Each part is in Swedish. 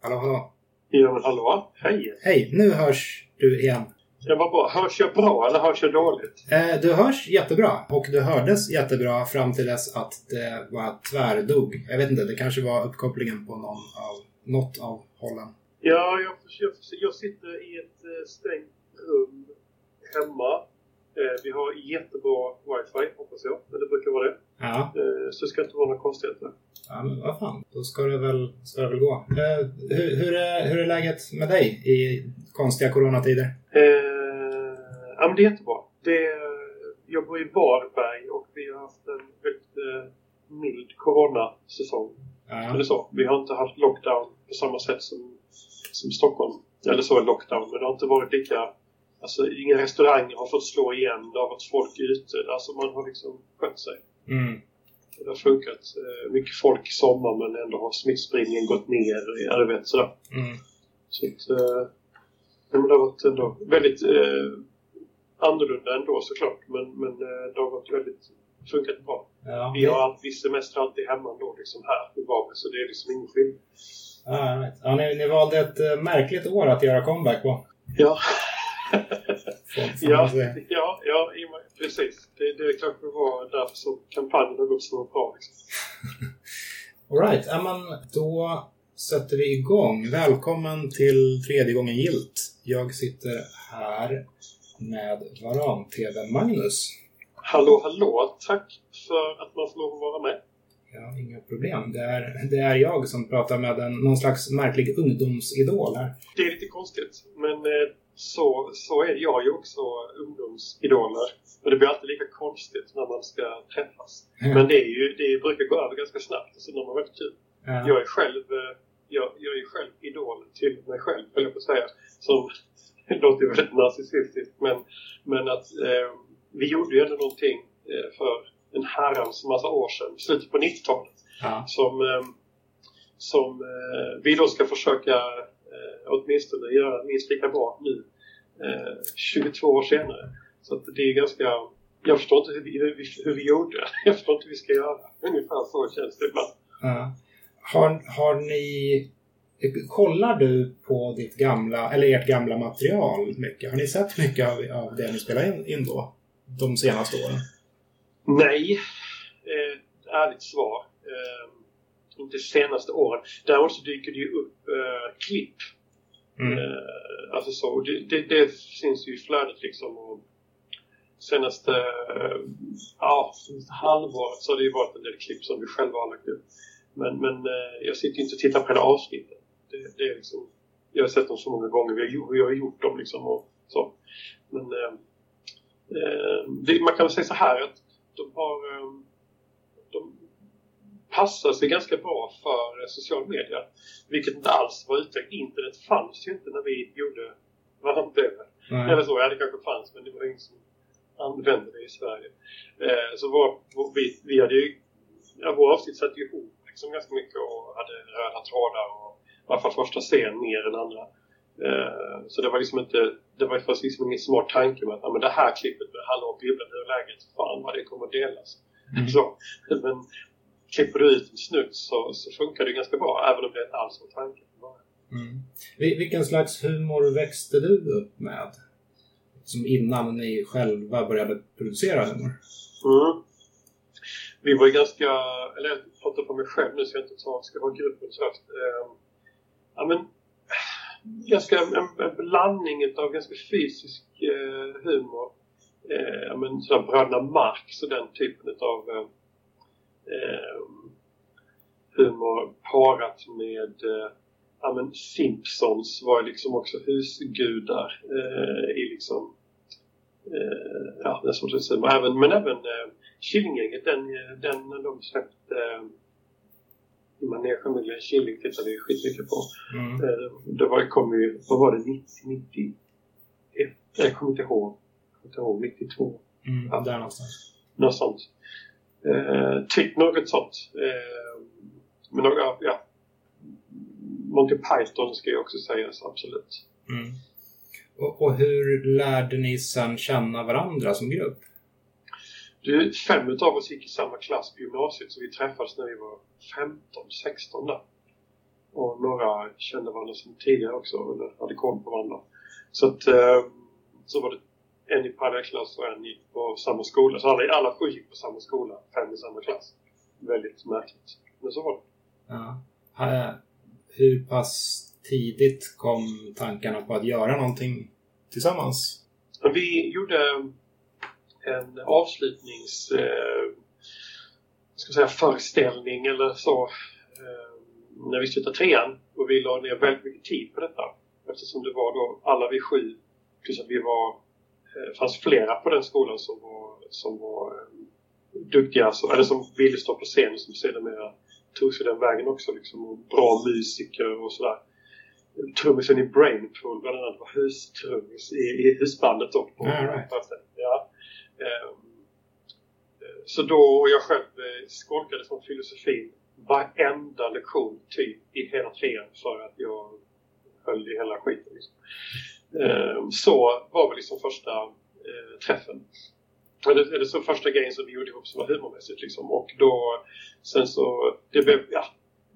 Hallå, hallå. Ja, men hallå? Hej! Hej, nu hörs du igen. Jag var bra. Hörs jag bra eller hörs jag dåligt? Eh, du hörs jättebra och du hördes jättebra fram till dess att det var tvärdog. Jag vet inte, det kanske var uppkopplingen på någon av, något av hållen. Ja, jag, jag, jag sitter i ett eh, stängt rum hemma. Eh, vi har jättebra wifi, hoppas jag. Men det brukar vara det. Ja, Eh, så det ska inte vara några konstigheter. ja men vad fan. Då ska det väl, ska det väl gå. Eh, hur, hur, är, hur är läget med dig i konstiga coronatider? Eh, ja, men det är jättebra. Det, jag bor i Varberg och vi har haft en väldigt eh, mild coronasäsong. Ja, Eller så. Vi har inte haft lockdown på samma sätt som, som Stockholm. Eller så är lockdown, men det har inte varit lika... Alltså, inga restauranger har fått slå igen. Det har varit folk ute. Alltså, man har liksom skött sig. Mm. Det har funkat. Eh, mycket folk i sommar, men ändå har smittspridningen gått ner. Ja, du vet, sådär. Mm. Så att, eh, det har varit ändå väldigt eh, annorlunda ändå såklart. Men, men eh, det har varit väldigt funkat bra. Ja, Vi har vi semestrar alltid hemma ändå liksom här i Varberg, så det är liksom ingen skillnad. Ja, jag ja, ni, ni valde ett märkligt år att göra comeback på. Ja, ja, ja, ja precis. Det, det kanske var därför som kampanjen har gått så bra. Liksom. Alright, ja, men då sätter vi igång. Välkommen till tredje gången gilt. Jag sitter här med Varan-TV Magnus. Hallå, hallå! Tack för att man får lov att vara med. Ja, inga problem. Det är, det är jag som pratar med en, någon slags märklig ungdomsidol här. Det är lite konstigt, men eh, så, så är jag ju också ungdomsidoler. Och det blir alltid lika konstigt när man ska träffas. Men det, är ju, det brukar gå över ganska snabbt, så de har väldigt kul. Ja. Jag är själv, eh, jag, jag är själv idol till mig själv, höll jag på att säga. Som låter ju väldigt narcissistiskt, men, men att eh, vi gjorde ju ändå någonting eh, för en herrans massa år sedan, slutet på 90-talet, Ja. som, eh, som eh, vi då ska försöka eh, åtminstone göra minst lika bra nu, eh, 22 år senare. Så att det är ganska... Jag förstår inte hur vi, hur vi, hur vi gjorde. Jag förstår inte hur vi ska göra. Ungefär så känns det ibland. Ja. Har, har ni... Kollar du på ditt gamla, eller ert gamla material mycket? Har ni sett mycket av, av det ni spelade in, in då? De senaste åren? Nej, eh, ärligt svar. Eh, inte senaste åren. Däremot så dyker det ju upp eh, klipp. Mm. Eh, alltså så. Det, det, det finns ju i flödet liksom. Och senaste, eh, ja, halvåret så har det ju varit en del klipp som vi själva har lagt upp. Men, men eh, jag sitter ju inte och tittar på hela avsnittet. Det, det är liksom, jag har sett dem så många gånger. Vi har, vi har gjort dem liksom och så. Men eh, eh, det, man kan väl säga så här att de har eh, de passar sig ganska bra för eh, social media. Vilket inte alls var uttänkt. Internet fanns ju inte när vi gjorde Varmblöver. Nej. Eller så, ja det kanske fanns men det var ingen som använde det i Sverige. Eh, så vår, vår, vi, vi hade ju, ja, vår avsnitt satte ju ihop liksom ganska mycket och hade röda trådar och i alla fall första scen mer än andra. Eh, så det var liksom inte, det var faktiskt liksom ingen smart tanke med att ja, men det här klippet med Hallå Bibeln, hur är läget? Fan vad det kommer att delas. Mm. Så, men klipper du ut en snutt så, så funkar det ganska bra även om det inte alls var tanken. Mm. Vil- Vilken slags humor växte du upp med? Som innan ni själva började producera humor? Mm. Vi var ju ganska, eller jag pratar för mig själv nu så jag inte tar, ska ha gruppens röst. Eh, ja men, ganska en, en blandning av ganska fysisk eh, humor. Eh, men sådär Bröderna Marx och den typen av eh, humor parat med eh, ja men Simpsons var liksom också husgudar eh, i liksom eh, ja, den sortens humor. Även, men även eh, Killinggänget, den, eh, den när de släppte eh, Manéfamiljen Killing tittade vi skitmycket på. Mm. Eh, det var, kom ju, vad var det, 90, 91? Jag kommer inte ihåg. Jag kommer inte ihåg, 92. Mm. Ja, där någonstans. Något sånt. Eh, typ något sånt. Eh, men några, ja. Monty Python ska ju också sägas, absolut. Mm. Och, och hur lärde ni sen känna varandra som grupp? Du, fem utav oss gick i samma klass på gymnasiet så vi träffades när vi var 15, 16 där. och några kände varandra sedan tidigare också, eller hade koll på varandra. Så att eh, så var det en i parallellklass och en gick på samma skola. Så alla, alla sju gick på samma skola, fem i samma klass. Väldigt märkligt. Men så var det. Ja. Hur pass tidigt kom tankarna på att göra någonting tillsammans? Vi gjorde en avslutnings eh, ska säga, föreställning eller så eh, när vi slutade trean och vi la ner väldigt mycket tid på detta eftersom det var då alla vi sju plus att vi var eh, fanns flera på den skolan som var, som var eh, duktiga, så, eller som ville stå på scen som sedermera tog sig den vägen också liksom, och bra musiker och sådär trummisen i Brainpool bland annat var hustrummis i, i husbandet då. På, yeah, right. ja. Um, så då, och jag själv eh, skolkade från filosofin varenda lektion typ i hela trean för att jag höll i hela skiten. Liksom. Eh, så var väl liksom första eh, träffen. Eller, eller så första grejen som vi gjorde ihop som var humormässigt liksom. Och då, sen så, det blev, ja,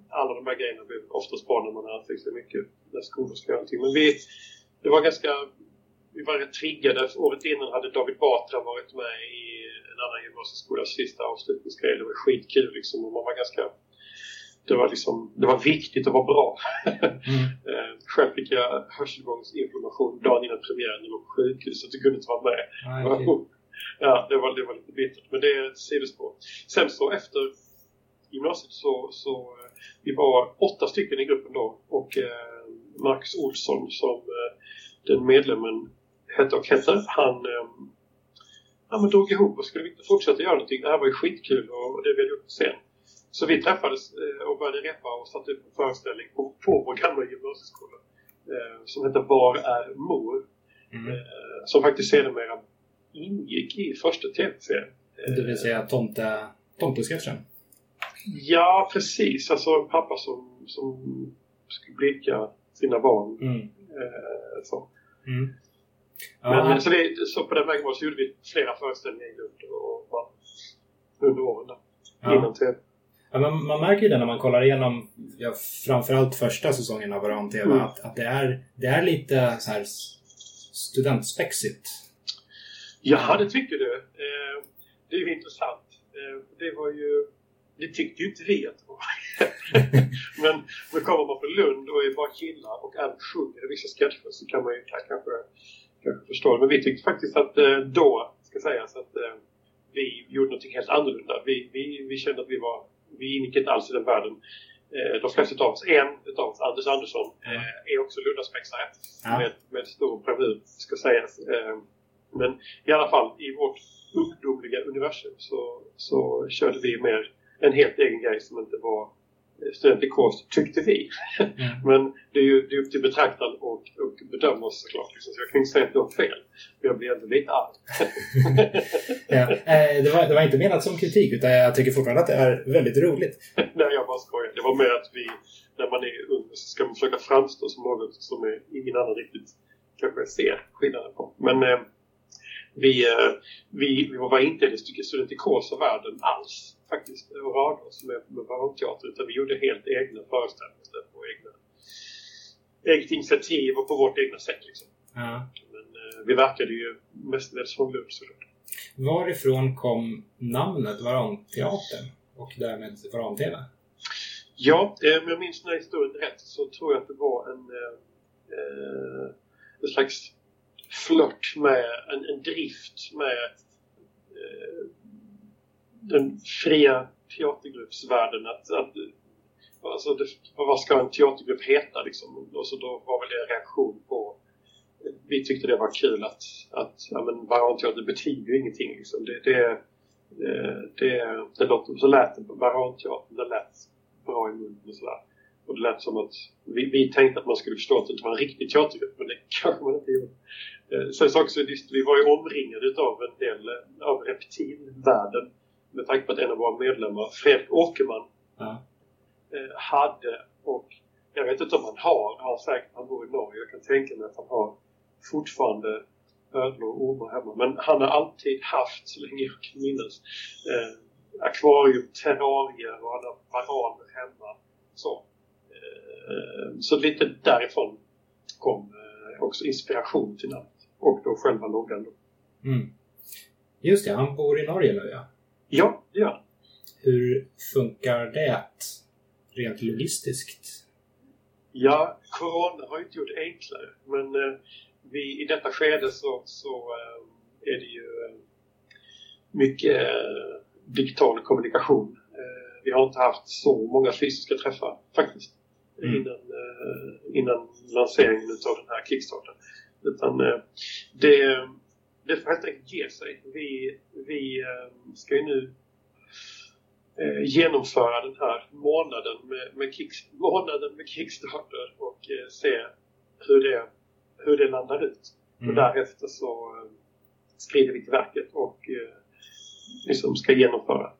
alla de här grejerna blev oftast bra när man har ansträngt sig liksom mycket när skolor ska göra någonting. Men vi, det var ganska, vi var rätt triggade. Året innan hade David Batra varit med i en annan gymnasieskolas sista avslutningsgrej. Det var skitkul liksom och man var ganska det var liksom, det var viktigt att vara bra. Mm. Eh, själv fick jag hörselgångsinflammation dagen innan premiären. Jag var på sjukhuset och kunde inte vara med. Ah, okay. Ja, det var, det var lite bittert. Men det är ett sidospår. Sen så efter gymnasiet så, så vi var åtta stycken i gruppen då och eh, Marcus Olsson som eh, den medlemmen hette och hette, han, eh, han drog ihop och skulle inte fortsätta göra någonting. Det här var ju skitkul och det ville upp sen. Så vi träffades eh, och började repa och satte upp en föreställning på, på vår gamla gymnasieskola eh, som hette Var är mor? Mm. Eh, som faktiskt sedermera ingick i första tv-serien. Det vill säga tomte, tomtesketchen? Ja, precis. Alltså pappa som, som skulle blicka sina barn. Mm. Så. Mm. Ja. Men, så, det, så på den vägen var så gjorde vi flera föreställningar i Lund och, och, under åren där, ja. innan TV. Ja, man, man märker ju det när man kollar igenom ja, framförallt första säsongen av Varan TV mm. att, att det, är, det är lite så här studentspexigt. Ja, det tycker du. Eh, det är ju intressant. Eh, det var ju det tyckte ju inte vi att det var. men, men kommer man från Lund och är bara killar och även sjunger vissa sketcher så kan man ju kanske, kanske förstå det. Men vi tyckte faktiskt att eh, då, ska sägas, att eh, vi gjorde någonting helt annorlunda. Vi, vi, vi kände att vi var, vi ingick inte alls i den världen. Eh, de flesta av oss, en utav oss, Anders Andersson, är också Lundaspexare ja. med, med stor bravur, ska sägas. Men i alla fall, i vårt ungdomliga universum så, så körde vi mer en helt egen grej som inte var student i kost, tyckte vi. Mm. Men det är ju det är upp till betraktaren och, och bedöma oss såklart. Liksom. Så jag kan inte säga att du har fel. Jag blir ändå lite arg. ja, eh, det, var, det var inte menat som kritik utan jag tycker fortfarande att det är väldigt roligt. Nej, jag bara skojar. Det var mer att vi, när man är ung så ska man försöka framstå som något som är ingen annan riktigt kanske ser skillnaden på. Men eh, vi, eh, vi, vi var inte i studentikosa världen alls faktiskt och rörde oss med, med barokteater utan vi gjorde helt egna föreställningar på egna, eget initiativ och på vårt egna sätt. Liksom. Ja. Men eh, vi verkade ju mestadels från Lund såklart. Varifrån kom namnet Varanteatern och därmed Varan-TV? Ja, eh, om jag minns den här historien rätt så tror jag att det var en, eh, eh en slags flört med, en, en drift med den fria teatergruppsvärlden att, att alltså det, vad ska en teatergrupp heta liksom? Och så då var väl det en reaktion på vi tyckte det var kul att, att ja, men varanteater betyder ju ingenting liksom. Det, det, det, det, det låter, så lät det på varanteatern, det lät bra i munnen och sådär. Och det lät som att vi, vi tänkte att man skulle förstå att det inte var en riktig teatergrupp, men det kanske man inte gjorde. Eh, sen så också, vi var ju omringade av en del eh, av reptilvärlden med tanke på att en av våra medlemmar, Fredrik Åkerman, eh, hade och jag vet inte om han har, han har säkert, han bor i Norge, jag kan tänka mig att han har fortfarande ödlor och ormar hemma. Men han har alltid haft, så länge jag kan minnas, eh, akvarium, terrarier och han har bananer hemma. Så. Eh, så lite därifrån kom eh, också inspiration till namnet. Och då själva loggan. Då. Mm. Just det, han bor i Norge nu ja. Ja, det gör. Hur funkar det rent logistiskt? Ja, Corona har ju inte gjort det enklare. Men eh, vi, i detta skede så, så eh, är det ju eh, mycket eh, digital kommunikation. Eh, vi har inte haft så många fysiska träffar faktiskt. Mm. Innan, eh, innan lanseringen av den här Kickstarten. Utan det, det får helt enkelt ge sig. Vi, vi ska ju nu eh, genomföra den här månaden med, med, kick, månaden med Kickstarter och eh, se hur det, hur det landar ut. Mm. Och därefter så eh, skriver vi till verket och eh, liksom ska genomföra.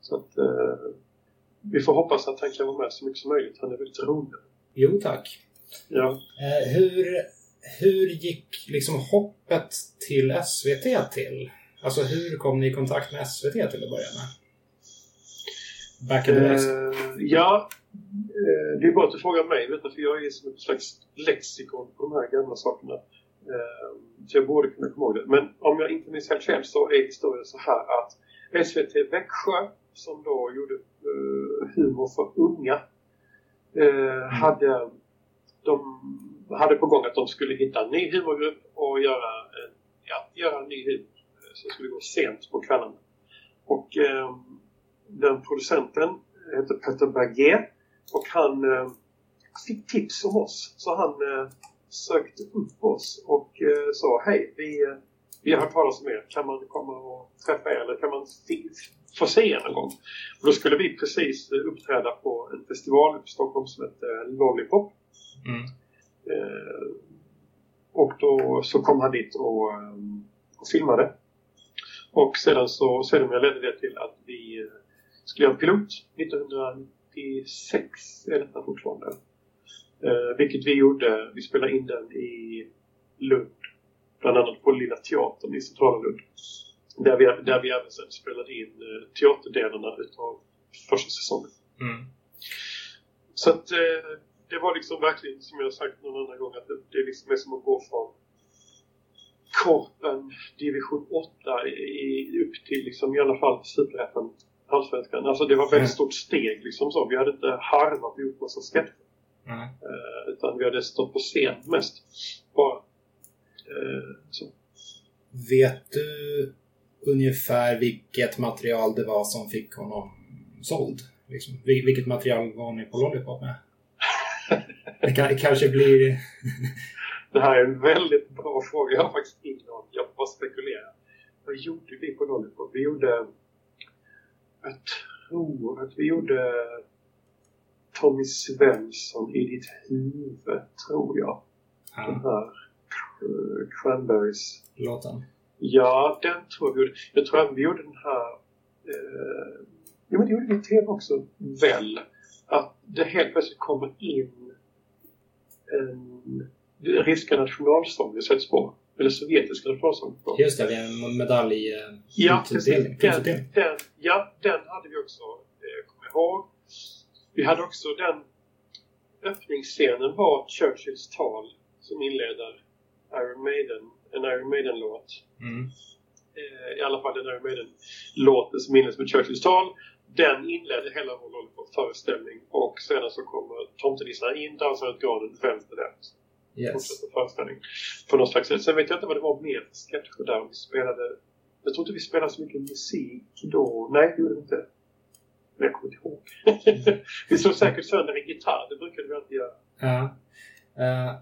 Så att eh, vi får hoppas att han kan vara med så mycket som möjligt. Han är väldigt rolig. Jo tack. Ja. Eh, hur, hur gick liksom hoppet till SVT till? Alltså hur kom ni i kontakt med SVT till att börja med? Back in the days? Uh, ja, uh, det är bara att du frågar mig, vet du, för jag är som ett slags lexikon på de här gamla sakerna. Uh, så jag borde kunna komma ihåg det. Men om jag inte minns helt fel så är historien så här att SVT Växjö, som då gjorde humor för unga, mm. hade, de hade på gång att de skulle hitta en ny humorgrupp och göra en, ja, göra en ny humor eh, som skulle gå sent på kvällen. Och eh, den producenten hette Peter Bergé och han eh, fick tips om oss. Så han eh, sökte upp oss och eh, sa hej, vi, eh, vi har hört talas om er. Kan man komma och träffa er eller kan man få se er någon gång? Och då skulle vi precis eh, uppträda på en festival i Stockholm som heter Lollipop. Mm. Eh, och då så kom han dit och, eh, och filmade. Och sedan så sedermera ledde det till att vi eh, skulle göra en pilot 1996 är detta fortfarande. Eh, vilket vi gjorde, vi spelade in den i Lund. Bland annat på Lilla Teatern i centrala Lund. Där vi, där vi även sen spelade in teaterdelarna utav första säsongen. Mm. Så att eh, det var liksom verkligen, som jag sagt någon annan gång, att det, det liksom är som att gå från Korpen division 8 i, upp till liksom i alla fall Superettan Allsvenskan. Alltså det var ett väldigt stort steg liksom så. Vi hade inte harvat och gjort massa sketcher. Mm. Uh, utan vi hade stått på scen mest. Bara. Uh, så. Vet du ungefär vilket material det var som fick honom såld? Liksom, vilket material var ni på Lollipop med? Det, kan, det kanske blir... det här är en väldigt bra fråga. Jag har faktiskt ingen aning. Jag bara spekulerar. Vad gjorde vi på Lollipop? Vi gjorde jag tror att vi gjorde Tommy Svensson i ditt huvud, tror jag. Ja. Den här Cranberries. Låten? Ja, den tror jag vi gjorde. Jag tror att vi gjorde den här... Eh, jo, men det gjorde vi i TV också, väl. Att det helt plötsligt kommer in en ryska nationalsång, det sätts på eller sovjetiska nationalsången. Just det, vi har en medalj eh, ja, Den, den, ja, den hade vi också, eh, kommer jag ihåg. Vi hade också den öppningsscenen var Churchills tal som inleder Iron Maiden, en Iron Maiden-låt. Mm. Eh, I alla fall en Iron Maiden-låten som inleds med Churchills tal. Den inledde hela vår Lollipop-föreställning och sedan så kommer tomtenissarna in, dansar runt granen, välter den. Yes. Föreställning. På något slags sätt. Sen vet jag inte vad det var mer sketcher där vi spelade. Jag tror inte vi spelade så mycket musik då. Nej, det gjorde vi inte. Men jag kommer inte ihåg. vi slog säkert sönder en gitarr. Det brukade vi alltid göra. Ja. Uh,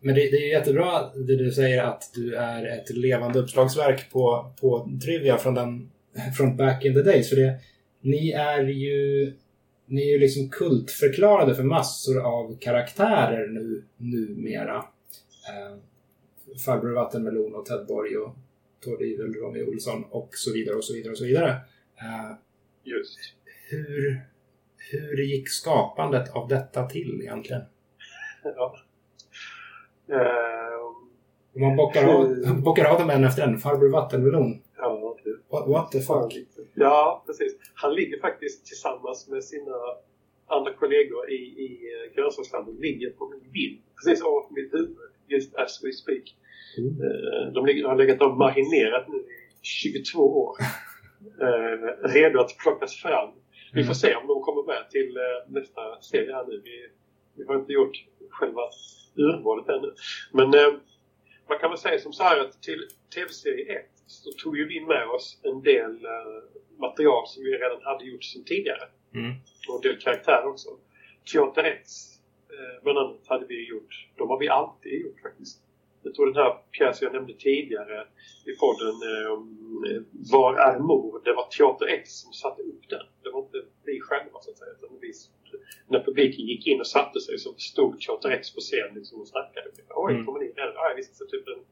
men det, det, är jättebra det du säger att du är ett levande uppslagsverk på, på Trivia från, den, från back in the days. För det, ni är ju ni är ju liksom kultförklarade för massor av karaktärer nu, numera. Eh, Farbror Vattenmelon och Ted Borg och Tord Ivel, Ronny Olsson och så vidare och så vidare och så vidare. Eh, Just. Hur, hur gick skapandet av detta till egentligen? Ja. Uh, Om man bockar av, bockar av dem en efter en. Farbror Vattenmelon. Ja, What, what the fuck? Ja, precis. Han ligger faktiskt tillsammans med sina andra kollegor i, i eh, grönsakslandet ligger på min bild precis ovanför mitt huvud just as we speak. Mm. Eh, de ligger, har legat och marinerat nu i 22 år. Eh, redo att plockas fram. Vi får mm. se om de kommer med till nästa serie här nu. Vi, vi har inte gjort själva urvalet ännu. Men man kan väl säga som så här att till tv-serie 1 så tog ju vi med oss en del material som vi redan hade gjort sedan tidigare. Mm. Och en del karaktärer också. Teater X eh, bland annat hade vi gjort. De har vi alltid gjort faktiskt. Jag tror den här pjäsen jag nämnde tidigare i podden eh, Var är mor? Det var Teater X som satte upp den. Det var inte vi själva så att säga. Utan vi, när publiken gick in och satte sig så stod Teater X på scen liksom, och snackade. Oj, mm. kommer ni redan? Ja, vi ska sätta upp en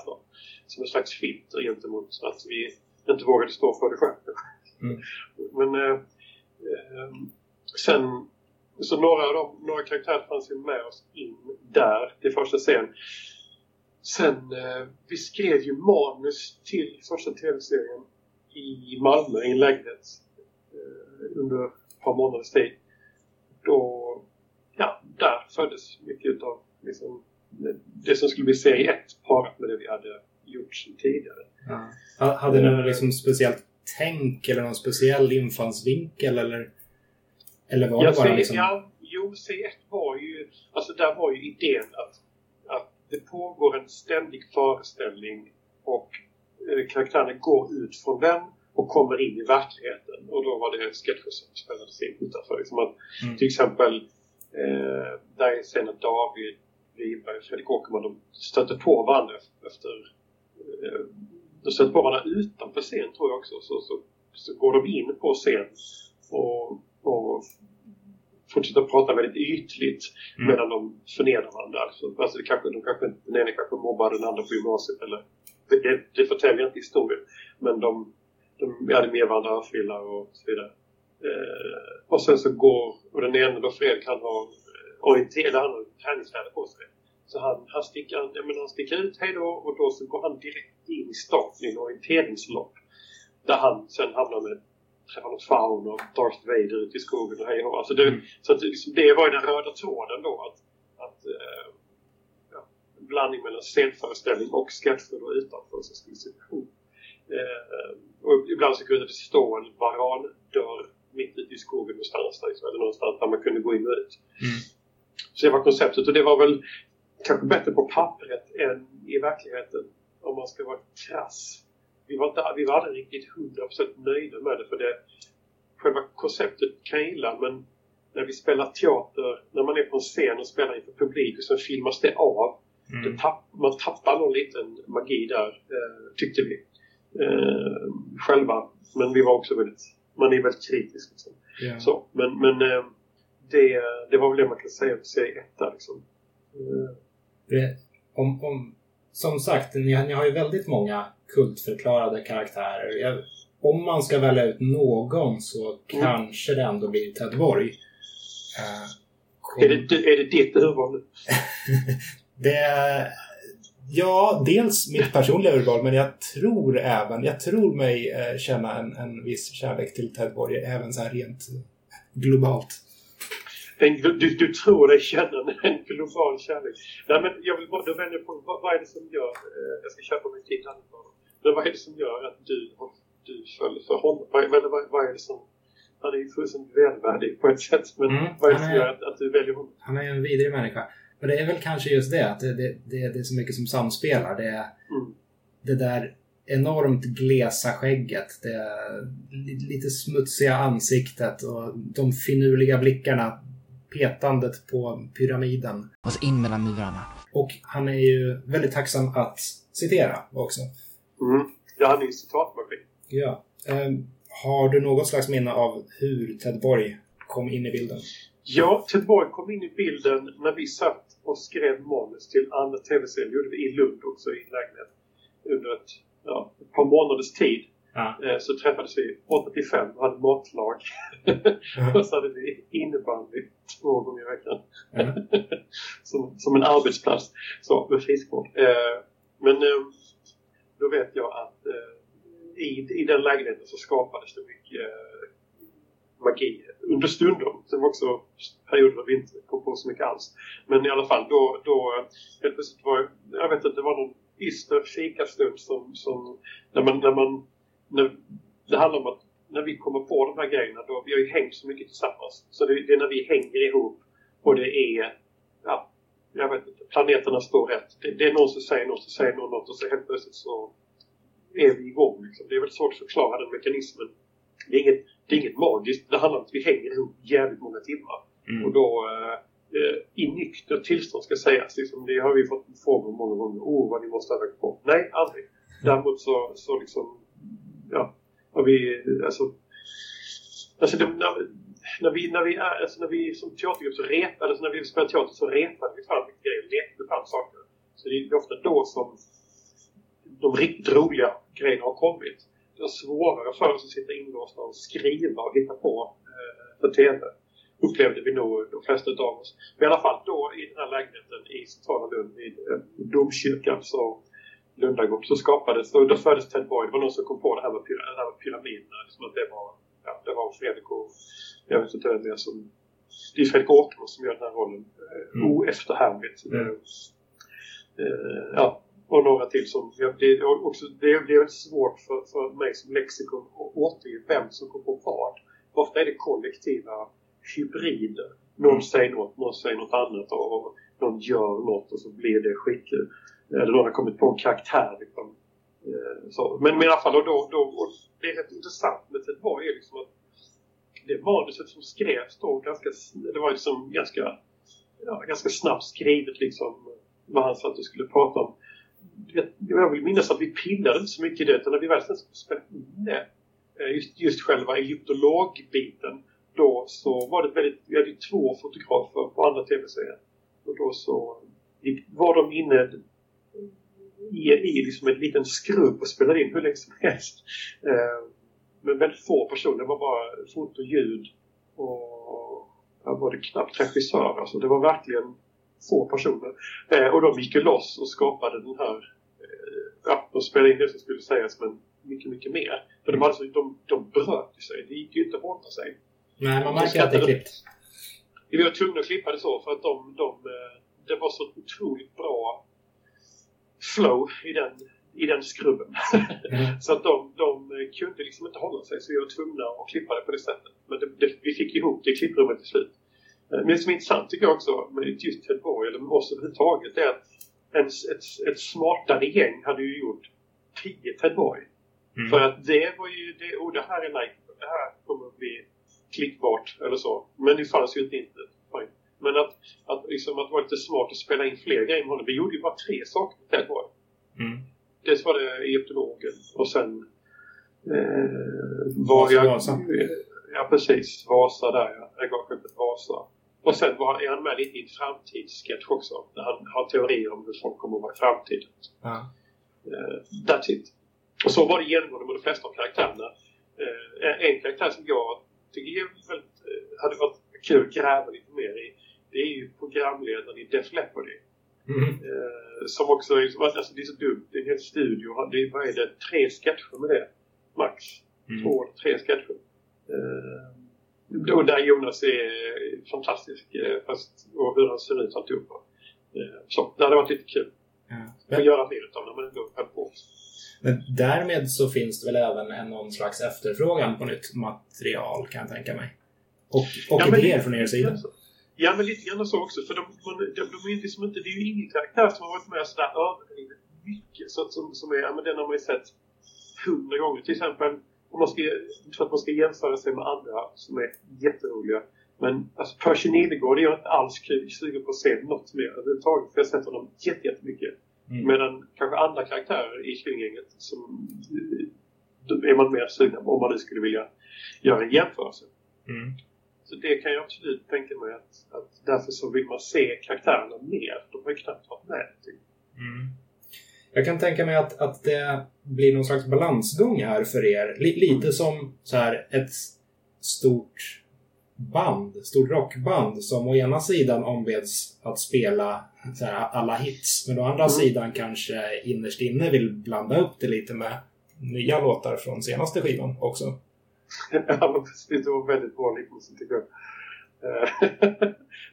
snart. Som en slags filter gentemot att vi inte vågade stå för det själv. Mm. Men eh, eh, sen så några av de, några karaktärer fanns ju med oss in där till första scen. Sen eh, vi skrev ju manus till första tv-serien i Malmö i en lägenhet eh, under ett par månaders tid. Då, ja, där föddes mycket av liksom, det som skulle bli serie 1 parat med det vi hade gjort tidigare. Ja. Hade ni något liksom speciellt tänk eller någon speciell infallsvinkel eller, eller var det bara C, liksom... Ja, jo, C1 var ju... Alltså där var ju idén att, att det pågår en ständig föreställning och eh, karaktärerna går ut från den och kommer in i verkligheten. Och då var det sketcher som spelades in utanför. Liksom att, mm. Till exempel eh, där är scenen David Wiberg och Fredrik Åkerman de stöter på varandra efter eh, de stöter på varandra utanför scen tror jag också. Så, så, så går de in på scen och, och fortsätter prata väldigt ytligt mm. medan de förnedrar varandra. Alltså, alltså det kanske, de kanske, den ena kanske mobbar den andra på gymnasiet eller det, det förtäljer inte historien. Men de, de hade med varandra örfilar och så vidare. Eh, och sen så går, och den ena då Fredrik han har orienterad, han har träningskläder på sig. Så han, han, sticker, jag menar, han sticker ut hej då och då så går han direkt in i starten i en orienteringslopp. Där han sen hamnar med träffar något faun och Darth Vader ute i skogen och hej och alltså det, mm. Så att liksom, det var ju den röda tråden då att, att äh, ja, en blandning mellan scenföreställning och sketcher då utanför så skulle situation. Äh, och ibland så kunde det stå en varandörr mitt ute i skogen någonstans där, eller någonstans där man kunde gå in och ut. Mm. Så det var konceptet och det var väl kanske bättre på pappret än i verkligheten om man ska vara krass. Vi var, inte, vi var aldrig riktigt 100% nöjda med det för det själva konceptet kan jag gilla men när vi spelar teater, när man är på en scen och spelar inför publik och sen filmas det av. Mm. Tapp, man tappar någon liten magi där, eh, tyckte vi. Eh, själva. Men vi var också väldigt, man är väldigt kritisk. Liksom. Yeah. Så, men men eh, det, det var väl det man kan säga om serie 1 liksom. Eh, om, om, som sagt, ni, ni har ju väldigt många kultförklarade karaktärer. Jag, om man ska välja ut någon så mm. kanske det ändå blir Ted Borg. Uh, kom... är, det, är det ditt urval det, Ja, dels mitt personliga urval men jag tror även, jag tror mig eh, känna en, en viss kärlek till Ted Borg även så här rent globalt en, du, du tror dig känna en global kärlek. Nej, men jag vill bara, då vänder på vad, vad, är det som gör, eh, jag ska köpa mig tid här men vad är det som gör att du, du föll för honom? Vad, vad, vad, vad är det som, han är ju fullständigt välvärdig på ett sätt, men mm, vad är det som är, gör att, att, du väljer honom? Han är en vidrig människa. Men det är väl kanske just det, att det, det, det, det är så mycket som samspelar. Det, mm. det där enormt glesa skägget, det lite smutsiga ansiktet och de finurliga blickarna petandet på pyramiden. Och så in mellan murarna. Och han är ju väldigt tacksam att citera också. Mm. Ja, han är ju citatmaskin. Ja. Um, har du något slags minne av hur Ted Borg kom in i bilden? Ja, Ted Borg kom in i bilden när vi satt och skrev manus till andra tv-serier. gjorde vi i Lund också i en lägenhet. Under ett, ja, ett par månaders tid. Ja. Eh, så träffades vi 8 till 5 och hade matlag. Ja. och så hade vi innebandy två gånger i veckan. Ja. som, som en arbetsplats så, med friskvård. Eh, men eh, då vet jag att i, i den lägenheten så skapades det mycket magi understundom. Det var också perioder när vi inte kom på så mycket alls. Men i alla fall då, då helt plötsligt var jag vet inte, det var någon yster fikastund som, som när man, när man när, det handlar om att när vi kommer på de här grejerna, då, vi har ju hängt så mycket tillsammans. Så det, det är när vi hänger ihop och det är, ja, jag vet inte, planeterna står rätt. Det, det är någon som säger något, så säger någon något och så helt plötsligt så är vi igång. Liksom. Det är väldigt svårt att förklara den mekanismen. Det är inget, det är inget magiskt. Det handlar om att vi hänger ihop jävligt många timmar. Mm. Och då eh, i nyktert tillstånd ska sägas. Liksom, det har vi fått frågor många gånger. Åh, oh, vad ni måste ha på. Nej, aldrig. Däremot så, så liksom, ja, och vi, alltså, alltså det, när, när, vi, när vi är, alltså när vi som teatergrupp så repade, alltså när vi spelade teater så repade vi fram grejer, lekte fram saker. Så det är ofta då som de riktigt roliga grejerna har kommit. Det var svårare för oss att sitta inlåsta och skriva och hitta på eh, för TV. Upplevde vi nog de flesta av oss. Men i alla fall då i den här lägenheten i centrala Lund vid eh, domkyrkan så Lundagård så skapades, då, då föddes Ted Boyd. Det var någon som kom på det här med, pyra, det här med pyramiderna. Liksom att det var, ja, det var Fredrik och jag vet inte vem det är som det är Fredrik Åkerman som gör den här rollen eh, mm. oefterhärmligt. Mm. Eh, eh, ja, och några till som... Ja, det, är också, det, är, det är väldigt svårt för, för mig som lexikon att återge vem som kom på vad. Ofta är det kollektiva hybrider. Någon mm. säger något, någon säger något annat och, och någon gör något och så blir det skitkul. Eh, eller någon har kommit på en karaktär. Liksom. Eh, så. Men, men i alla fall, och då, då, och det är rätt intressant med Ted var är liksom att det manuset som skrevs då ganska, det var liksom ganska, ja, ganska snabbt skrivet liksom vad han satt och skulle prata om jag vill minnas att vi pillade inte så mycket i det utan när vi väl sen spelade in det eh, just, just själva egyptologbiten då så var det väldigt, vi hade ju två fotografer på andra tv-serier och då så var de inne i, i liksom en liten skrubb och spelade in hur länge som helst. Eh, men väldigt få personer, det var bara foto, ljud och ja, var det knappt regissör. Alltså det var verkligen få personer. Eh, och de gick ju loss och skapade den här eh, ja, de spelade in det som skulle sägas men mycket, mycket mer. För de, alltså, de, de bröt sig. Det gick ju inte att hålla sig. Nej, man märker att det är klippt. Vi var tvungna att klippa det så för att de, de, eh, det var så otroligt bra flow i den, i den skrubben. Mm. så att de, de kunde liksom inte hålla sig så vi var tvungna att klippa det på det sättet. Men det, det, vi fick ihop det i klipprummet till slut. Eh, men det som är intressant tycker jag också med just Ted Borg eller med oss överhuvudtaget är att en, ett, ett smartare gäng hade ju gjort 10 Ted Borg. Mm. För att det var ju, det, oh, det här är like, det här kommer att bli klickbart eller så. Men det fanns ju inte internet. Men att, att, liksom, att vara lite smart och spela in fler grejer. Vi gjorde ju bara tre saker med Ted Borg. Mm. Dels var det egyptologen och sen eh, var jag... Vasa. Ja, precis. Vasa där, ja. Regalskeppet Vasa. Och sen var, är han med lite i en framtidssketch också. Där han har teorier om hur folk kommer att vara i framtiden. Ja. Uh, that's it. Och så var det genomgående med de flesta av karaktärerna. Uh, en karaktär som jag tycker väldigt, uh, hade varit kul att gräva lite mer i. Det är ju programledaren i Def Leppard. Mm. Uh, som också är, alltså det är så dumt. Det är en hel studio. Det är, vad är det? Tre sketcher med det. Max. Mm. Två, tre sketcher. Uh, och där Jonas är fantastisk. Eh, fast, och hur han ser ut alltihopa. Eh, så det hade varit lite kul. Ja. Att göra mer av när man ändå höll på. Men därmed så finns det väl även en någon slags efterfrågan på nytt material kan jag tänka mig. Och, och ja, idéer från er sida. Ja, men lite grann så också. För de, de, de är liksom inte, det är ju ingen karaktär som har varit med sådär överdrivet mycket. Så som, som är, ja, men den har man ju sett hundra gånger. Till exempel om man ska, för att man ska jämföra sig med andra som är jätteroliga. Men alltså Percy Nilegård är jag inte alls sugen på att se något mer överhuvudtaget. För jag har sett honom jättemycket. Mm. Medan kanske andra karaktärer i Killinggänget som är man mer sugen på om man nu skulle vilja göra en jämförelse. Mm. Så det kan jag absolut tänka mig att, att därför så vill man se karaktärerna mer. De har ju knappt varit med. Mm. Jag kan tänka mig att, att det blir någon slags balansgång här för er. L lite som så här ett stort band, stort rockband som å ena sidan ombeds att spela här, alla hits men å andra mm. sidan kanske innerst inne vill blanda upp det lite med nya låtar från senaste skivan också. ja, det var väldigt bra liknelse tycker jag. Eh,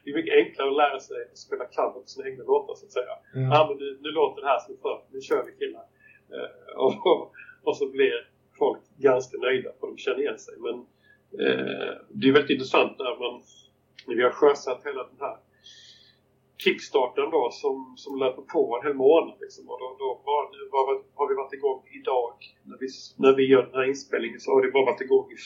det är mycket enklare att lära sig att spela cover på sina egna låtar så att säga. Mm. Ja, men nu, nu låter det här som förr, nu kör vi killar. Eh, och, och, så blir folk ganska nöjda för de känner igen sig. Men det är väldigt intressant när man när vi har sjösatt hela den här kickstarten då som, som löper på en hel månad. Liksom. Och då, då var, nu var, har vi varit igång idag. När vi, när vi gör den här inspelningen så har det bara varit igång i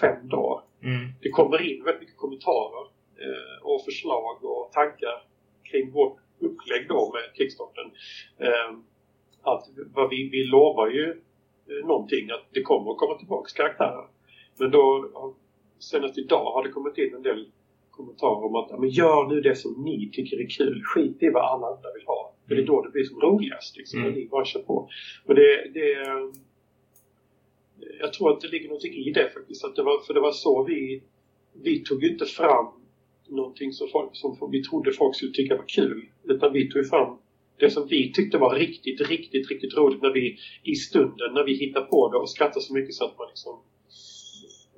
fem dagar. Mm. Det kommer in väldigt mycket kommentarer eh, och förslag och tankar kring vårt upplägg då med kickstarten. Eh, att vad vi, vi lovar ju eh, någonting att det kommer att komma tillbaks karaktärer. Men då senast idag har det kommit in en del kommentarer om att men gör nu det som ni tycker är kul. Skit i vad alla andra vill ha. För det är då det blir som roligast. Liksom, mm. när ni bara kör på. Och det, det, jag tror att det ligger någonting i det faktiskt. Att det var, för det var så vi, vi tog inte fram någonting som, folk, som vi trodde folk skulle tycka var kul. Utan vi tog fram det som vi tyckte var riktigt, riktigt, riktigt roligt när vi i stunden, när vi hittade på det och skrattade så mycket så att man liksom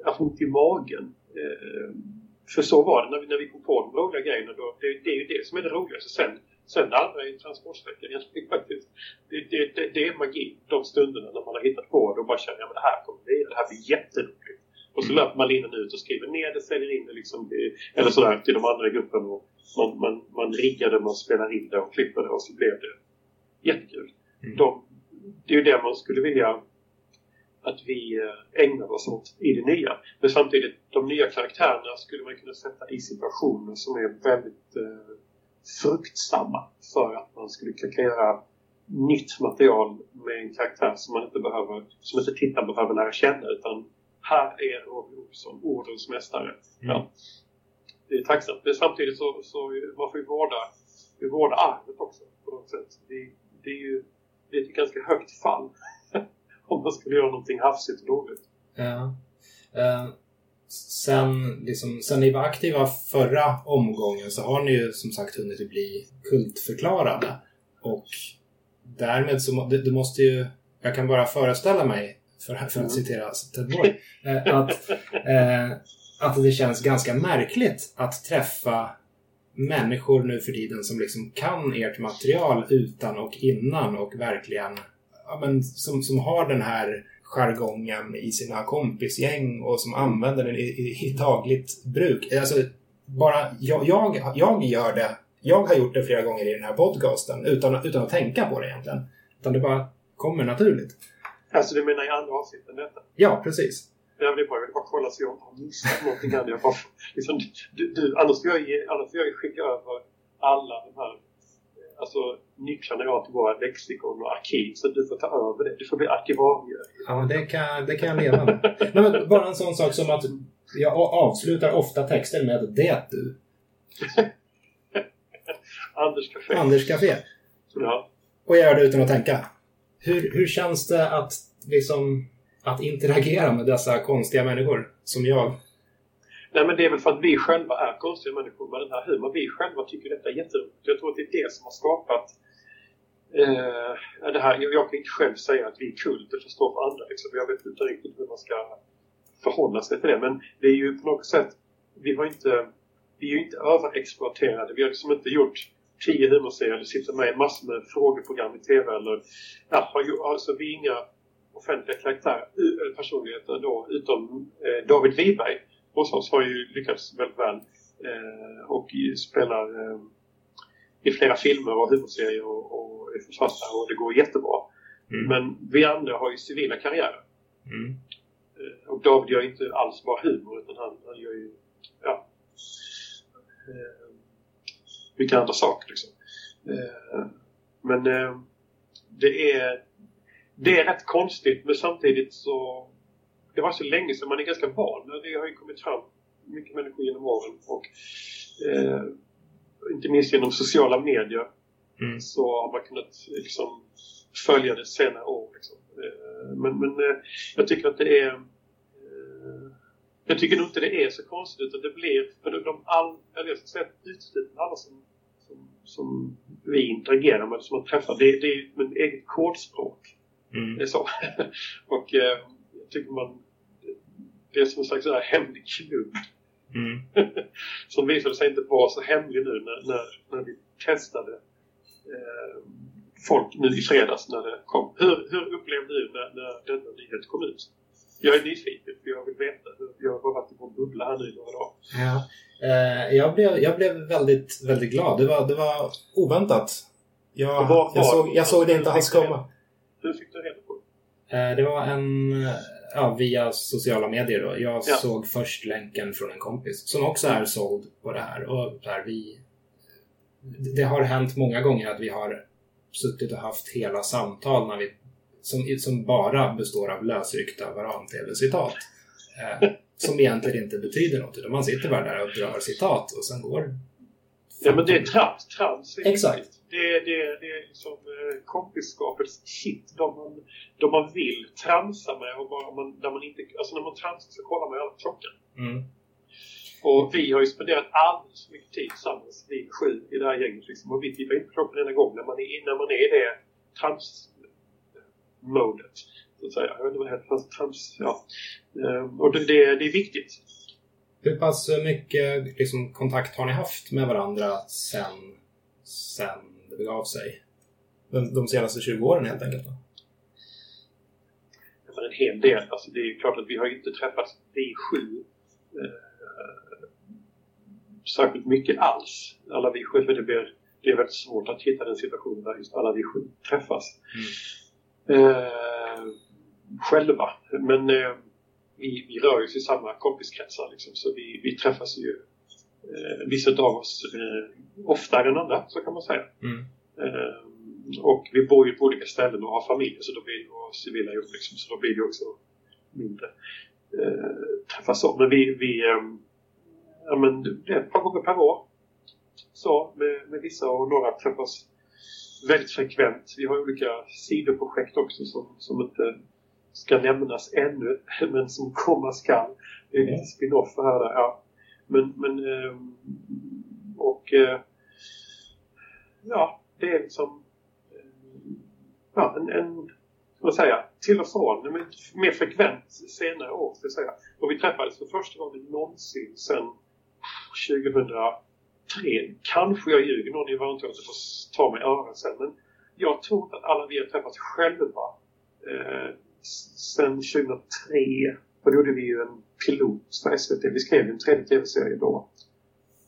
har ont i magen. Eh, för så var det när vi, när vi kom på de roliga grejerna. Då, det, det är ju det som är det roligaste. Sen, sen det andra är transportsträckan. Faktiskt, det, det, det, det är magi. De stunderna när man har hittat på det och bara känner att ja, det här kommer bli, det här blir jätteroligt. Och så mm. löper man linan ut och skriver ner det, säljer in det liksom, eller sådär till de andra i gruppen. Och man, man, man riggar det, man spelar in det och klipper det och så blev det jättekul. Mm. De, det är ju det man skulle vilja att vi eh, ägnar oss åt i det nya. Men samtidigt, de nya karaktärerna skulle man kunna sätta i situationer som är väldigt eh, fruktsamma för att man skulle kunna göra nytt material med en karaktär som man inte behöver, som inte tittaren behöver lära känna utan här är Robbie Olsson, ordens mästare. Mm. Ja. Det är tacksamt. Men samtidigt så, så man får ju vårda, vårda arvet också på något sätt. Det, det är ju det är ett ganska högt fall om man skulle göra någonting hafsigt och dåligt. Ja. Uh, sen, liksom, sen ni var aktiva förra omgången så har ni ju som sagt hunnit bli kultförklarade. Och därmed så det, det måste ju, jag kan bara föreställa mig, för, för att mm. citera Ted Boy, uh, att, uh, att det känns ganska märkligt att träffa människor nu för tiden som liksom kan ert material utan och innan och verkligen ja, men, som, som har den här jargongen i sina kompisgäng och som använder den i, i, i dagligt bruk. Alltså, bara jag, jag, jag gör det. Jag har gjort det flera gånger i den här podcasten utan, utan att tänka på det egentligen. Utan det bara kommer naturligt. Alltså du menar i andra avsnitt än detta? Ja, precis. Jag vill bara, jag vill bara kolla så jag inte har missat någonting. Jag bara, liksom, du, du, annars får jag, annars får jag skicka över alla de här alltså, nycklarna jag till våra lexikon och arkiv så du får ta över det. Du får bli arkivarie. Ja, det kan, det kan jag leva med. Nej, bara en sån sak som att jag avslutar ofta texter med det du. Anders Café. Anders Café. Ja. Och jag gör det utan att tänka. Hur, hur känns det att liksom att interagera med dessa konstiga människor som jag? Nej men det är väl för att vi själva är konstiga människor med den här humorn. Vi själva tycker detta är jätteroligt. Jag tror att det är det som har skapat eh, det här. Jag kan inte själv säga att vi är kult som står för andra. Liksom. Jag vet inte riktigt hur man ska förhålla sig till det. Men det är ju på något sätt, vi har inte, vi är ju inte överexploaterade. Vi har liksom inte gjort tio humorserier eller sitter med i massor med frågeprogram i TV eller ja, alltså vi är inga offentliga karaktärer, personligheter då, utom eh, David Wiberg hos oss har ju lyckats väldigt väl eh, och spelar eh, i flera filmer och huvudserier och, och är författare och det går jättebra. Mm. Men vi andra har ju civila karriärer. Mm. Eh, och David gör inte alls bara humor utan han, han gör ju ja, eh, mycket andra saker. Liksom. Eh, men eh, det är det är rätt konstigt men samtidigt så det var så länge sedan man är ganska van. Det har ju kommit fram mycket människor genom åren och eh, inte minst genom sociala medier mm. så har man kunnat liksom, följa det senare år. Liksom. Eh, men, men eh, jag tycker att det är eh, jag tycker nog inte det är så konstigt utan det blir för de all, eller jag ska säga uteslutande alla som, som, som vi interagerar med, som man träffar, det, det är ett eget kodspråk. Mm. Det är så. och eh, jag tycker man det är som en slags så här hemlig klubb. Mm. som visade sig inte vara så hemlig nu när, när, när vi testade eh, folk nu i fredags när det kom. Hur, hur upplevde du när, när denna nyhet kom ut? Jag är nyfiken för jag vill veta. Jag har varit i vår bubbla här nu i några dagar. Ja. Eh, jag, blev, jag blev väldigt, väldigt glad. Det var, det var oväntat. Jag, vad- jag, såg, jag såg det inte alls komma. Hur fick du reda det? Eh, Det var en... Ja, via sociala medier då. Jag Ja. såg först länken från en kompis som också är såld på det här. Och där vi... Det har hänt många gånger att vi har suttit och haft hela samtal när vi, som, som bara består av lösryckta varan-tv-citat. Eh, som egentligen inte betyder något. Utan man sitter bara där och drar citat och sen går... Ja men det är trams. Trams Exakt. Det, det, det är liksom kompisskapets shit. De man, de man vill tramsa med och bara man, där man inte... Alltså när man tramsar så kollar man ju aldrig klockan. Mm. Och vi har ju spenderat alldeles för mycket tid tillsammans, vi sju i det här gänget liksom. Och vi tittar inte på klockan ena gång när man är, när man är i det trams-modet. Så att säga. Jag vet inte vad det heter. Trams, ja. Ehm, Och det, det, det är viktigt. Hur pass mycket liksom, kontakt har ni haft med varandra sen, sen begav sig? De, de senaste 20 åren helt enkelt? Då? En hel del. Alltså det är klart att vi har inte träffats, vi sju, eh, särskilt mycket alls. Alla vi sju, för det, blir, det är väldigt svårt att hitta den situationen där just alla vi sju träffas. Eh, själva. Men eh, vi, vi rör oss i samma kompiskretsar liksom, så vi, vi träffas ju eh, vissa av oss eh, oftare än andra, så kan man säga. Mm. Eh, och vi bor ju på olika ställen och har familj så då blir och civila jobb liksom, så då blir det också mindre eh, träffas så. Men vi, vi eh, ja men det är ett par gånger per år så med, med vissa och några träffas väldigt frekvent. Vi har olika sidoprojekt också som, som inte ska nämnas ännu men som komma skall. Det är lite spin-off här där, ja. Men, men ehm, och eh, ja, det är liksom eh, ja, en, en ska man säga, till och från, men mer frekvent senare år, ska jag säga. Och vi träffades för första gången någonsin sedan 2003. Kanske jag ljuger, någon i Varanteatern får ta mig i örat sen. Men jag tror inte att alla vi har träffats själva eh, sedan 2003. För då gjorde vi ju en pilot för SVT. Vi skrev en tredje tv-serie då.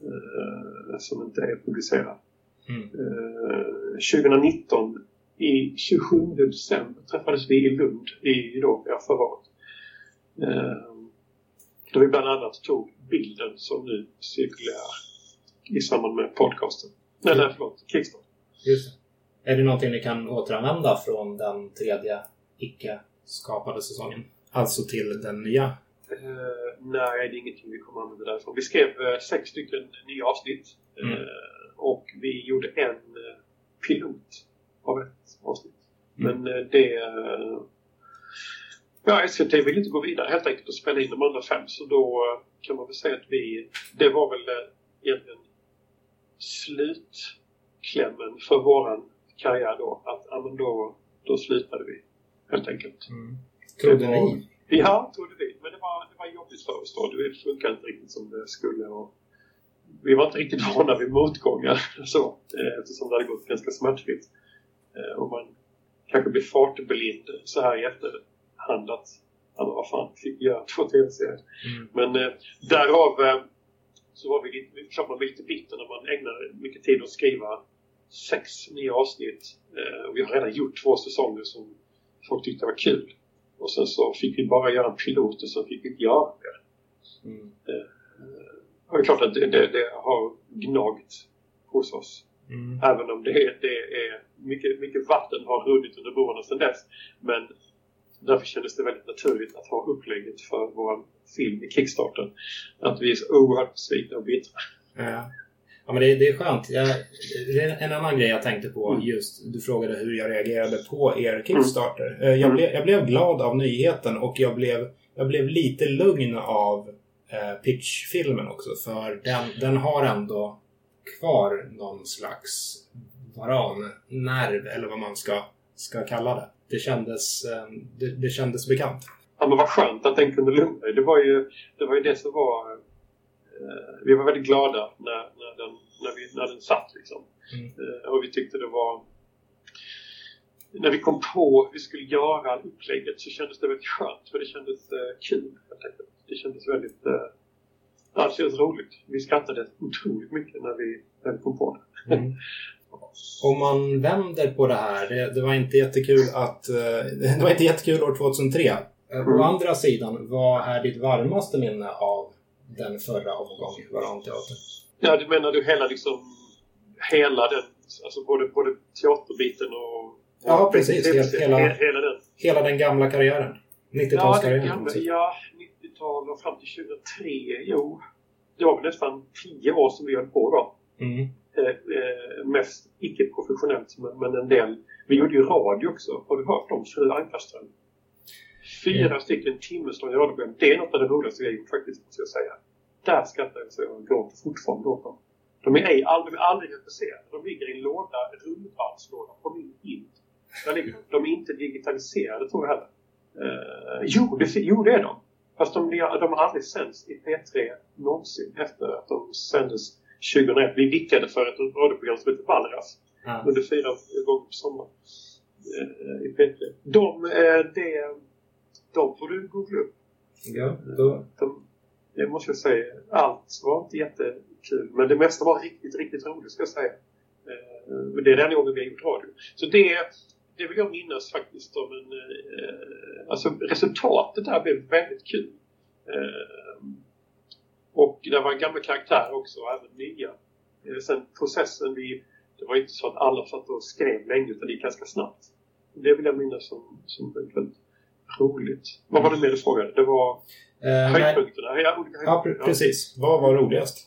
Eh, som inte är publicerad. Mm. Eh, 2019 i 27 december träffades vi i Lund i då, ja, förra året. Eh, då vi bland annat tog bilden som nu cirkulerar i samband med podcasten. Nej, nej förlåt, Kickstart. Just det. Är det någonting ni kan återanvända från den tredje icke-skapade säsongen? Alltså till den nya? Eh, nej, det är ingenting vi kommer använda därifrån. Vi skrev eh, sex stycken nya avsnitt. Mm. Eh, och vi gjorde en eh, pilot av ett avsnitt. Mm. Men eh, det... Eh, ja, SVT ville inte gå vidare helt enkelt och spela in de andra fem. Så då kan man väl säga att vi... Det var väl egentligen slutklämmen för våran karriär då. Att ja, men då, då slutade vi helt enkelt. Mm. Trodde var- ni? Ja, trodde vi. Men det var, det var jobbigt för oss då. Det funkade inte riktigt som det skulle. Och vi var inte riktigt vana vid motgångar så, eh, eftersom det hade gått ganska smärtfritt. Eh, Och man kanske blir fartblind så här i efterhand att men vad fan, fick göra två tv-serier. Mm. Men eh, därav eh, så var vi lite, klart man blir lite bitter när man ägnar mycket tid att skriva sex nya avsnitt. Eh, och vi har redan gjort två säsonger som folk tyckte var kul. Och sen så fick vi bara göra en pilot och så fick vi det. Mm. Och det är klart att det, det, det har gnagt hos oss. Mm. Även om det, det är mycket, mycket vatten har runnit under broarna sedan dess. Men därför kändes det väldigt naturligt att ha upplägget för vår film i Kickstarter. Att vi är så oerhört besvikna och bittra. Ja. Ja, men det, det är skönt. Jag, det är en annan grej jag tänkte på Mm. just. Du frågade hur jag reagerade på er Kickstarter. Eh, Jag, blev, jag blev glad av nyheten och jag blev, jag blev lite lugn av eh, pitchfilmen också. För den, den har ändå kvar någon slags varan-nerv eller vad man ska, ska kalla det. Det kändes, eh, det, det kändes bekant. ja, men vad skönt att den kunde lugna dig. Det var ju det, var ju det som var... Eh, vi var väldigt glada när, när, den, när, vi, när den satt liksom. Mm. Eh, och vi tyckte det var... När vi kom på att vi skulle göra upplägget så kändes det väldigt skönt för det kändes eh, kul. Det kändes väldigt... Ja, det kändes roligt. Vi skrattade otroligt mycket när vi, när vi kom på det. Mm. Om man vänder på det här, det, det, var inte jättekul att... Det var inte jättekul år 2003. Eh, mm. Å andra sidan, vad är ditt varmaste minne av den förra omgången Varanteatern? Ja, du menar du hela liksom... Hela den, alltså både, både teaterbiten och... Ja, precis. Hela, hela, hela, den. hela den gamla karriären. 90-talskarriären. Ja, ja 90-tal och fram till 2003. Jo, det var väl nästan 10 år som vi höll på då. Mm. Eh, eh, mest icke-professionellt men, men en del. Vi gjorde ju radio också. Har du hört om Fru Ankarström? Fyra mm. stycken timmeslånga radioprogram. Det är något av det roligaste vi har gjort faktiskt, måste jag säga. Där skrattar jag jag gråter fortfarande åt. De är ej, aldrig, aldrig regisserade. De ligger i en låda, en rundvalslåda på min. Där ligger de. Är inte digitaliserade tror jag heller. Uh, jo, det, jo, det är de. Fast de, de har aldrig sänds i P3 någonsin efter att de sändes 2001. Vi vickade för ett radioprogram som heter Valras ja. under fyra gånger på sommaren eh, i P3. De, eh, det, de får du googla upp. Ja, då... De, det måste jag säga. Allt var inte jättekul. Men det mesta var riktigt, riktigt roligt ska jag säga. Eh, men det är den gången vi har gjort radio. Så det, det vill jag minnas faktiskt om en... Eh, alltså resultatet där blev väldigt kul. Eh, och det var gamla karaktärer också, och även nya. Eh, sen processen, vi, det var inte så att alla satt och skrev länge utan det gick ganska snabbt. Det vill jag minnas som, som väldigt roligt. Vad var det mer du frågade? Det var eh, höjdpunkterna? Ja, olika ja, precis. Vad var roligast?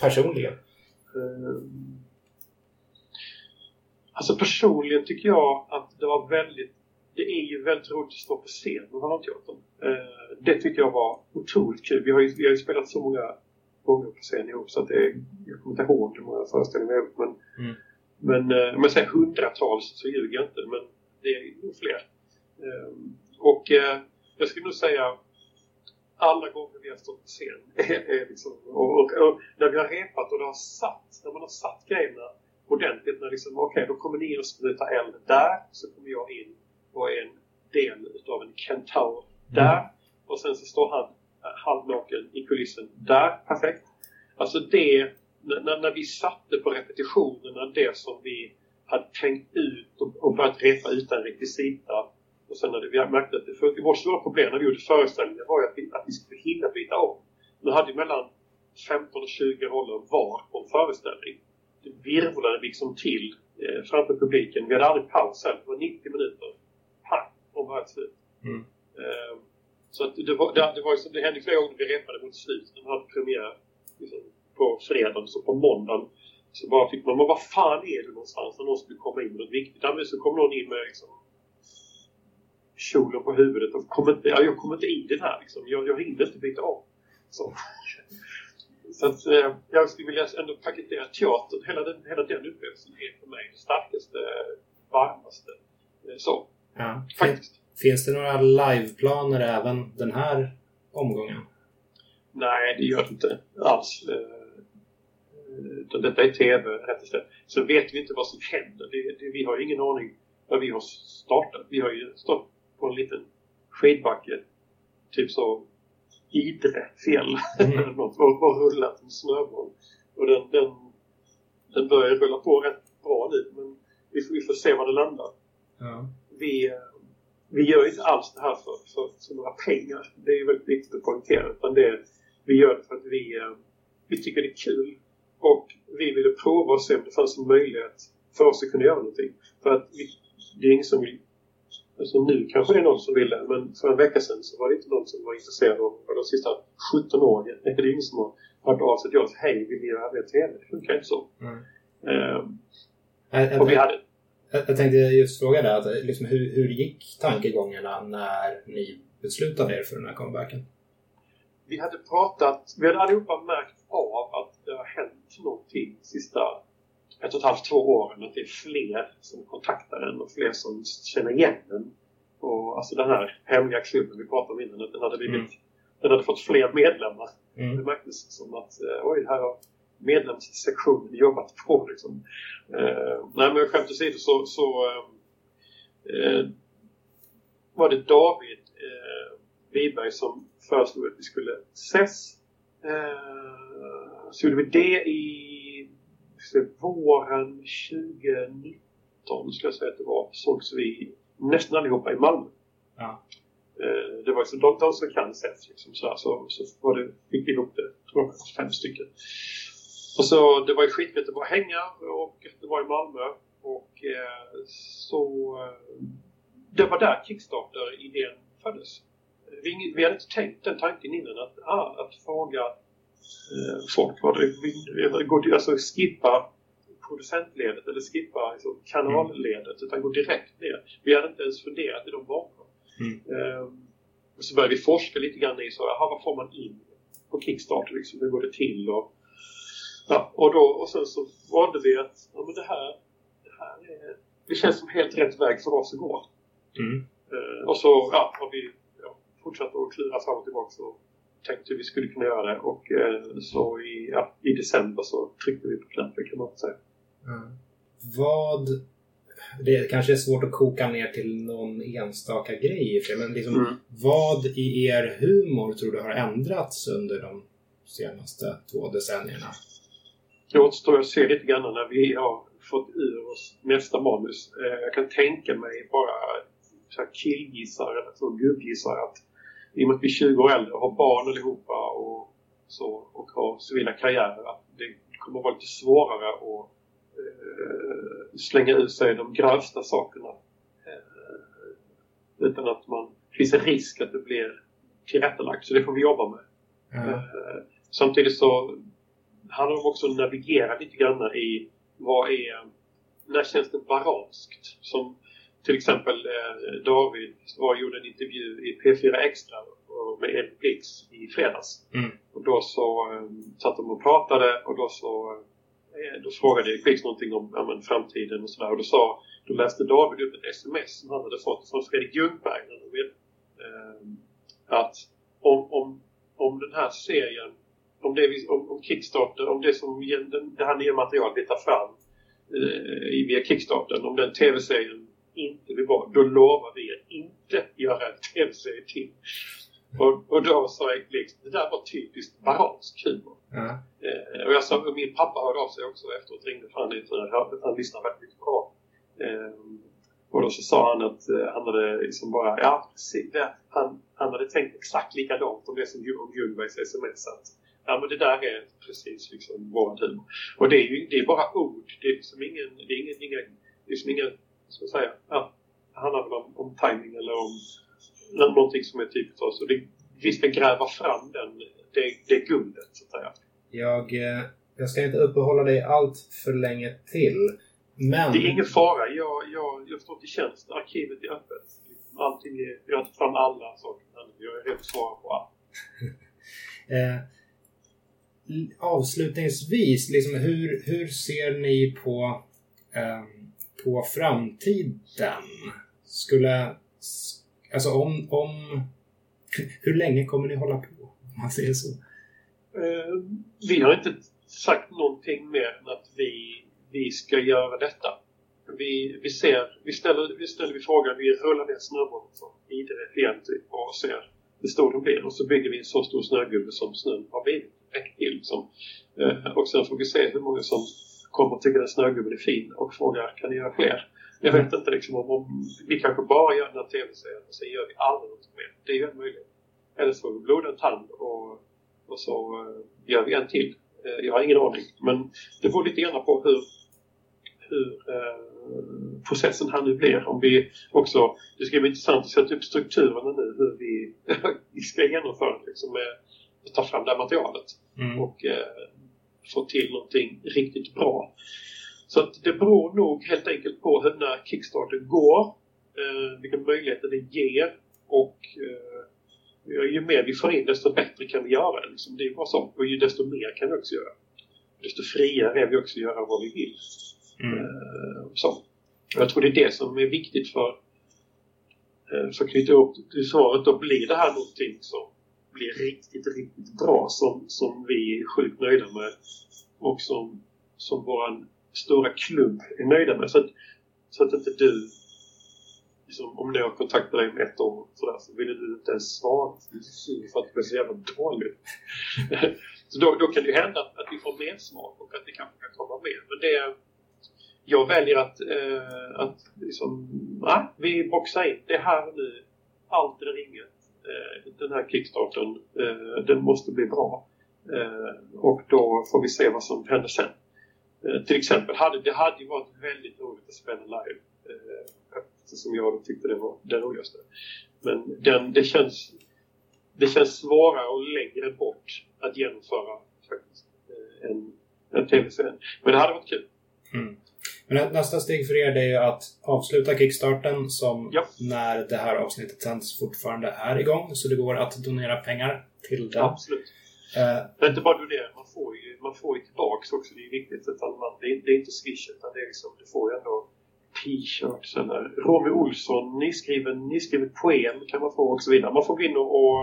Personligen? Eh, alltså personligen tycker jag att det var väldigt det är ju väldigt roligt att stå på scen med Varanteatern. Eh, det tycker jag var otroligt kul. Vi har ju, vi har ju spelat så många gånger på scen ihop så att det är, jag kommer inte ihåg hur många föreställningar vi har gjort. Men, mm. men eh, om jag säger hundratals så ljuger jag inte. Men det är nog fler. Eh, och eh, jag skulle nog säga alla gånger vi har stått på scen liksom, och, och, och, när vi har repat och det har satt, när man har satt grejerna ordentligt, när liksom, okej okay, då kommer ni att spruta eld där, så kommer jag in och är en del utav en kentaur mm. där. Och sen så står han eh, halvnaken i kulissen där. Perfekt. Alltså det, när, när vi satte på repetitionerna det som vi hade tänkt ut och, och börjat repa utan rekvisita. Och sen när vi märkte att det funkar. Vårt stora problem när vi gjorde föreställningen var ju att vi, att vi skulle hinna byta om. Vi hade mellan 15 och 20 roller var på en föreställning. Det virvlade liksom till eh, framför publiken. Vi hade aldrig paus heller. Det var 90 minuter om varje slut. Mm. Uh, så att det, var, det, det, var det hände flera gånger vi repade mot slutet. De hade premiär liksom, på fredagen, så på måndagen så bara fick man, men vad fan är det någonstans när någon skulle komma in med något viktigt? Ja, så kom någon in med liksom kjolen på huvudet och kom inte, ja, jag kommer inte in den här liksom. Jag, jag hinner inte byta om. Så, så att, eh, jag skulle vilja ändå paketera teatern. Hela den, hela den upplevelsen är för mig det starkaste, varmaste. Eh, så. Ja. Faktiskt. Finns det några liveplaner även den här omgången? Nej, det gör det inte alls. Eh, detta är TV, rätt slätt. Så vet vi inte vad som händer. Det, det, vi har ingen aning vad vi har startat. Vi har ju stått på en liten skidbacke, typ så Idre fjäll mm. och, och rullat en snöboll. Och den, den, den börjar rulla på rätt bra nu men vi får, vi får se var det landar. Ja vi, vi gör inte alls det här för, för, för några pengar. Det är väldigt viktigt att poängtera. Utan det, vi gör det för att vi, eh, vi tycker det är kul. Och vi ville prova och se om det fanns en möjlighet för oss att kunna göra någonting. För att vi, det är ingen som vill Alltså nu kanske det är någon som vill det, men för en vecka sedan så var det inte någon som var intresserad av de sista 17 åren. Det är ingen som har hört av sig till oss. Hej, vill ni göra det TV? Det funkar inte så. Mm. Um, och vi hade, jag tänkte just fråga dig, att, liksom, hur, hur gick tankegångarna när ni beslutade er för den här comebacken? Vi hade pratat, vi hade allihopa märkt av att det har hänt någonting sista ett och ett halvt, två åren. Att det är fler som kontaktar en och fler som känner igen en. Och alltså den här hemliga klubben vi pratade om innan, den hade blivit mm. Den hade fått fler medlemmar. Mm. Det märktes som att eh, oj, här har medlemssektionen jobbat på liksom. Eh, nej men skämt åsido så, så eh, var det David eh, Wiberg som föreslog att vi skulle ses. Eh, så gjorde vi det i våren 2019 skulle jag säga att det var. Sågs vi nästan allihopa i Malmö. Ja. Eh, det var liksom de, de som kan ses liksom så, så, så var det, fick vi ihop det, tror jag, fem stycken. Och så det var ju skitgött att bara hänga och det var i Malmö och eh, så eh, det var där Kickstarter-idén föddes. Vi, vi hade inte tänkt den tanken innan att, ah, att fråga folk vad det alltså skippa producentledet eller skippa alltså, kanalledet utan gå direkt ner. Vi hade inte ens funderat i de banorna. Mm. Um, så började vi forska lite grann i så, aha, vad får man in på Kickstarter liksom, hur går det till och Ja, och, då, och sen så valde vi att ja, men det, här, det här är, det känns som helt rätt väg för oss att gå. Mm. Uh, och så ja, har vi ja, fortsatt att klura fram och tillbaka och tänkte vi skulle kunna göra det. Och uh, så i, ja, i december så tryckte vi på knappen kan man säga. Mm. Vad det kanske är svårt att koka ner till någon enstaka grej men liksom, mm. vad i er humor tror du har ändrats under de senaste två decennierna? Det återstår att se lite grann när vi har fått ur oss nästa manus. Eh, jag kan tänka mig bara så killgissar eller så gubbgissar att i och med att vi är 20 år äldre och har barn allihopa och, så, och har civila karriärer att det kommer att vara lite svårare att eh, slänga ut sig de grövsta sakerna. Eh, utan att man det finns en risk att det blir tillrättalagt. Så det får vi jobba med. Mm. Eh, samtidigt så handlar det också om att navigera lite grann i vad är, när känns det baranskt? Som till exempel eh, David var, gjorde en intervju i P4 Extra med Ed Blix i fredags. Mm. Och då så eh, satt de och pratade och då så eh, då frågade Ed Blix någonting om ja, men, framtiden och sådär och då sa då läste David upp ett sms som han hade fått från Fredrik Ljungberg eh, att om, om, om den här serien om, det, om, om Kickstarter, om det som det här nya materialet vi tar fram eh, via Kickstarter, om den tv-serien inte blir bra, då lovar vi att inte göra en tv-serie till. Och, och då sa jag liksom, det där var typiskt baransk humor. Mm. Eh, och jag sa, och min pappa hörde av sig också efteråt, ringde för han, han, han lyssnar väldigt mycket bra. Eh, och då så sa han att eh, han hade liksom bara, ja precis, det, han, han hade tänkt exakt likadant om det som om Ljungbergs sms. Att, Ja men det där är precis liksom vår humor. Och det är ju det är bara ord. Det är liksom ingen, det är ingen, inga, det är liksom ingen, ska säga, ja, det handlar väl om, om timing eller om någonting som är typiskt oss. Och det, vi ska gräva fram den, det, det guldet så att säga. Jag, eh, jag ska inte uppehålla dig allt för länge till. Men... Det är ingen fara. Jag, jag, jag står till tjänst. Arkivet är öppet. Allting är, jag har tagit fram alla saker. Jag är redo att svara på allt. eh, avslutningsvis, liksom, hur, hur ser ni på, eh, på framtiden? Skulle, alltså om, om, hur länge kommer ni hålla på? Om man säger så. Eh, vi har inte sagt någonting mer än att vi, vi ska göra detta. Vi, vi, ser, vi, ställer, vi ställer vi frågan, vi rullar ner snöbollen från Idre igen typ, och ser hur stor den blir och så bygger vi en så stor snögubbe som snön har blivit till. Liksom. Eh, och sen får vi se hur många som kommer att tycka att snögubben är fin och frågar kan ni göra fler? Jag vet inte liksom om, vi kanske bara gör den här tv-serien och sen gör vi aldrig något mer. Det är ju en möjlighet. Eller så får vi blodad tand och, och så uh, gör vi en till. Uh, jag har ingen aning. Men det beror lite grann på hur, hur uh, processen här nu blir. Om vi också, det ska bli intressant att sätta upp strukturerna nu hur vi, ska genomföra det liksom med ta fram det här materialet mm. och eh, få till någonting riktigt bra. Så att det beror nog helt enkelt på hur den här Kickstarter går, eh, vilka möjligheter det ger och eh, ju mer vi får in desto bättre kan vi göra det. Liksom. Det är bara så. Och ju desto mer kan vi också göra. Desto friare är vi också att göra vad vi vill. Mm. Eh, så. Jag tror det är det som är viktigt för eh, för att knyta ihop svaret då, blir det här någonting som blir riktigt, riktigt bra som, som vi är sjukt nöjda med och som, som vår stora klubb är nöjda med. Så att, så att inte du liksom, om jag kontaktar dig om ett år sådär, så vill du inte ens svara för att det blir så jävla dåligt. så då, då kan det ju hända att vi får mer smak och att det kanske kan komma mer. Men det, jag väljer att, eh, att liksom, nej, vi boxar in. Det är här nu. Allt eller inget. Eh, den här kickstarten, eh, den måste bli bra. Eh, och då får vi se vad som händer sen. Eh, till exempel, hade, det hade ju varit väldigt roligt att spela live. Eh, eftersom jag tyckte det var det roligaste. Men den, det, känns, det känns svårare och längre bort att genomföra faktiskt. Eh, en, en tv-serie. Men det hade varit kul. Mm. Men nästa steg för er är ju att avsluta kickstarten som ja. när det här avsnittet sänds fortfarande är igång. Så det går att donera pengar till den. Absolut. Uh, det är inte bara donera, man får ju, man får ju tillbaks också. Det är viktigt. Utan man, det, är, det är inte swish utan det är liksom, du får ju ändå t-shirts eller Romy Olsson nyskriven, nyskriven poem kan man få och så vidare. Man får gå in och, och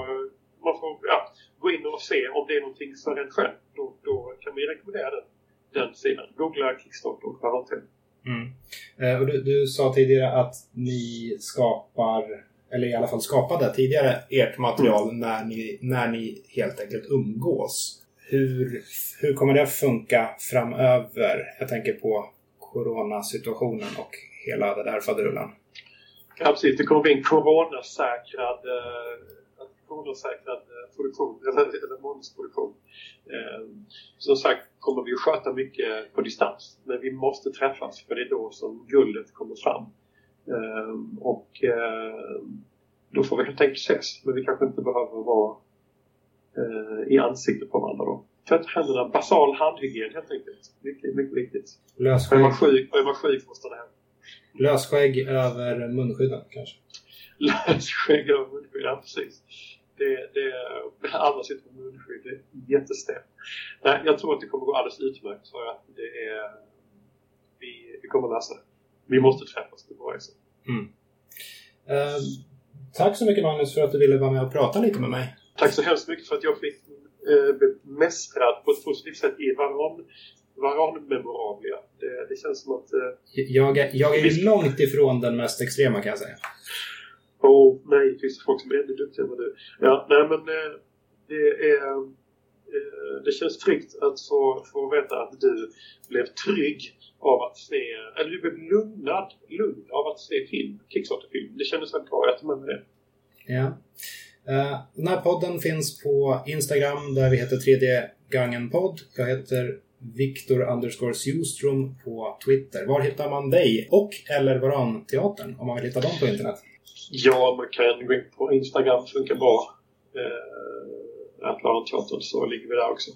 man får, ja, gå in och se om det är någonting för en själv. Då, då kan vi rekommendera den, den sidan. Googla Kickstarter och karantän. Mm. Eh, och du, du sa tidigare att ni skapar, eller i alla fall skapade tidigare, ert material mm. när, ni, när ni helt enkelt umgås. Hur, hur kommer det funka framöver? Jag tänker på coronasituationen och hela den där faderullan. Ja, precis. Det kommer bli en coronasäkrad, eh, coronasäkrad eh, produktion, eller, eller månadsproduktion. Eh, som sagt kommer vi att sköta mycket på distans. Men vi måste träffas för det är då som guldet kommer fram. Eh, och eh, då får vi helt enkelt ses. Men vi kanske inte behöver vara eh, i ansiktet på varandra då. Tvätta händerna, basal handhygien helt enkelt. Mycket, mycket viktigt. Lösskägg. Är man sjuk, är man sjuk får stanna hem. Lösskägg över munskydden kanske? Lösskägg över munskydden, ja precis. Det, det, alla sitter med munskydd. Det är jättestelt. Nej, jag tror att det kommer gå alldeles utmärkt för att det är... Vi, vi kommer lösa det. Vi måste träffas, det bara är så. Mm. Uh, tack så mycket Magnus för att du ville vara med och prata lite med mig. Tack så hemskt mycket för att jag fick eh, bemästrad på ett positivt sätt i varann varanmemorablia. Det, det känns som att... Eh, jag, är, jag är vi... långt ifrån den mest extrema kan jag säga. Åh oh, nej, det finns folk som är ännu duktigare än du. Ja, nej men eh, det är... Eh, det känns tryggt att få, få veta att du blev trygg av att se, eller du blev lugnad, lugn av att se film, Kickstarter-film. Det kändes väldigt bra, jag tar med mig det. Ja. Uh, den här podden finns på Instagram där vi heter 3D Gangen podd. Jag heter Viktor underscore på Twitter. Var hittar man dig och eller Varanteatern om man vill hitta dem på internet? Ja, man kan gå in på Instagram, funkar bra. Eh, att Varanteatern så ligger vi där också.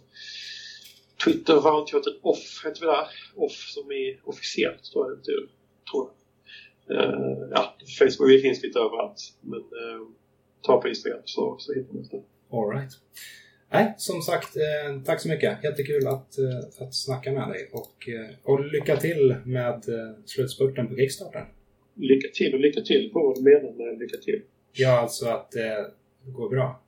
Twitter, Varanteatern off heter vi där. Off som är officiellt tror jag det betyder. Tror jag. Eh, ja, Facebook vi finns lite överallt. Men eh, ta på Instagram så, så hittar man det. Alright. Nej, som sagt, eh, tack så mycket. Jättekul att, eh, att snacka med dig. Och, eh, och lycka till med eh, slutspurten på Kickstarter. Lycka till och lycka till. Vad du menar med lycka till? Ja, alltså att det går bra.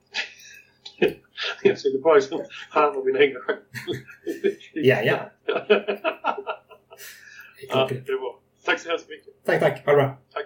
jag skulle bara liksom härma mina egna skämt. ja, ja. ja, det bra. Tack så hemskt mycket. Tack, tack. Ha det bra. Tack.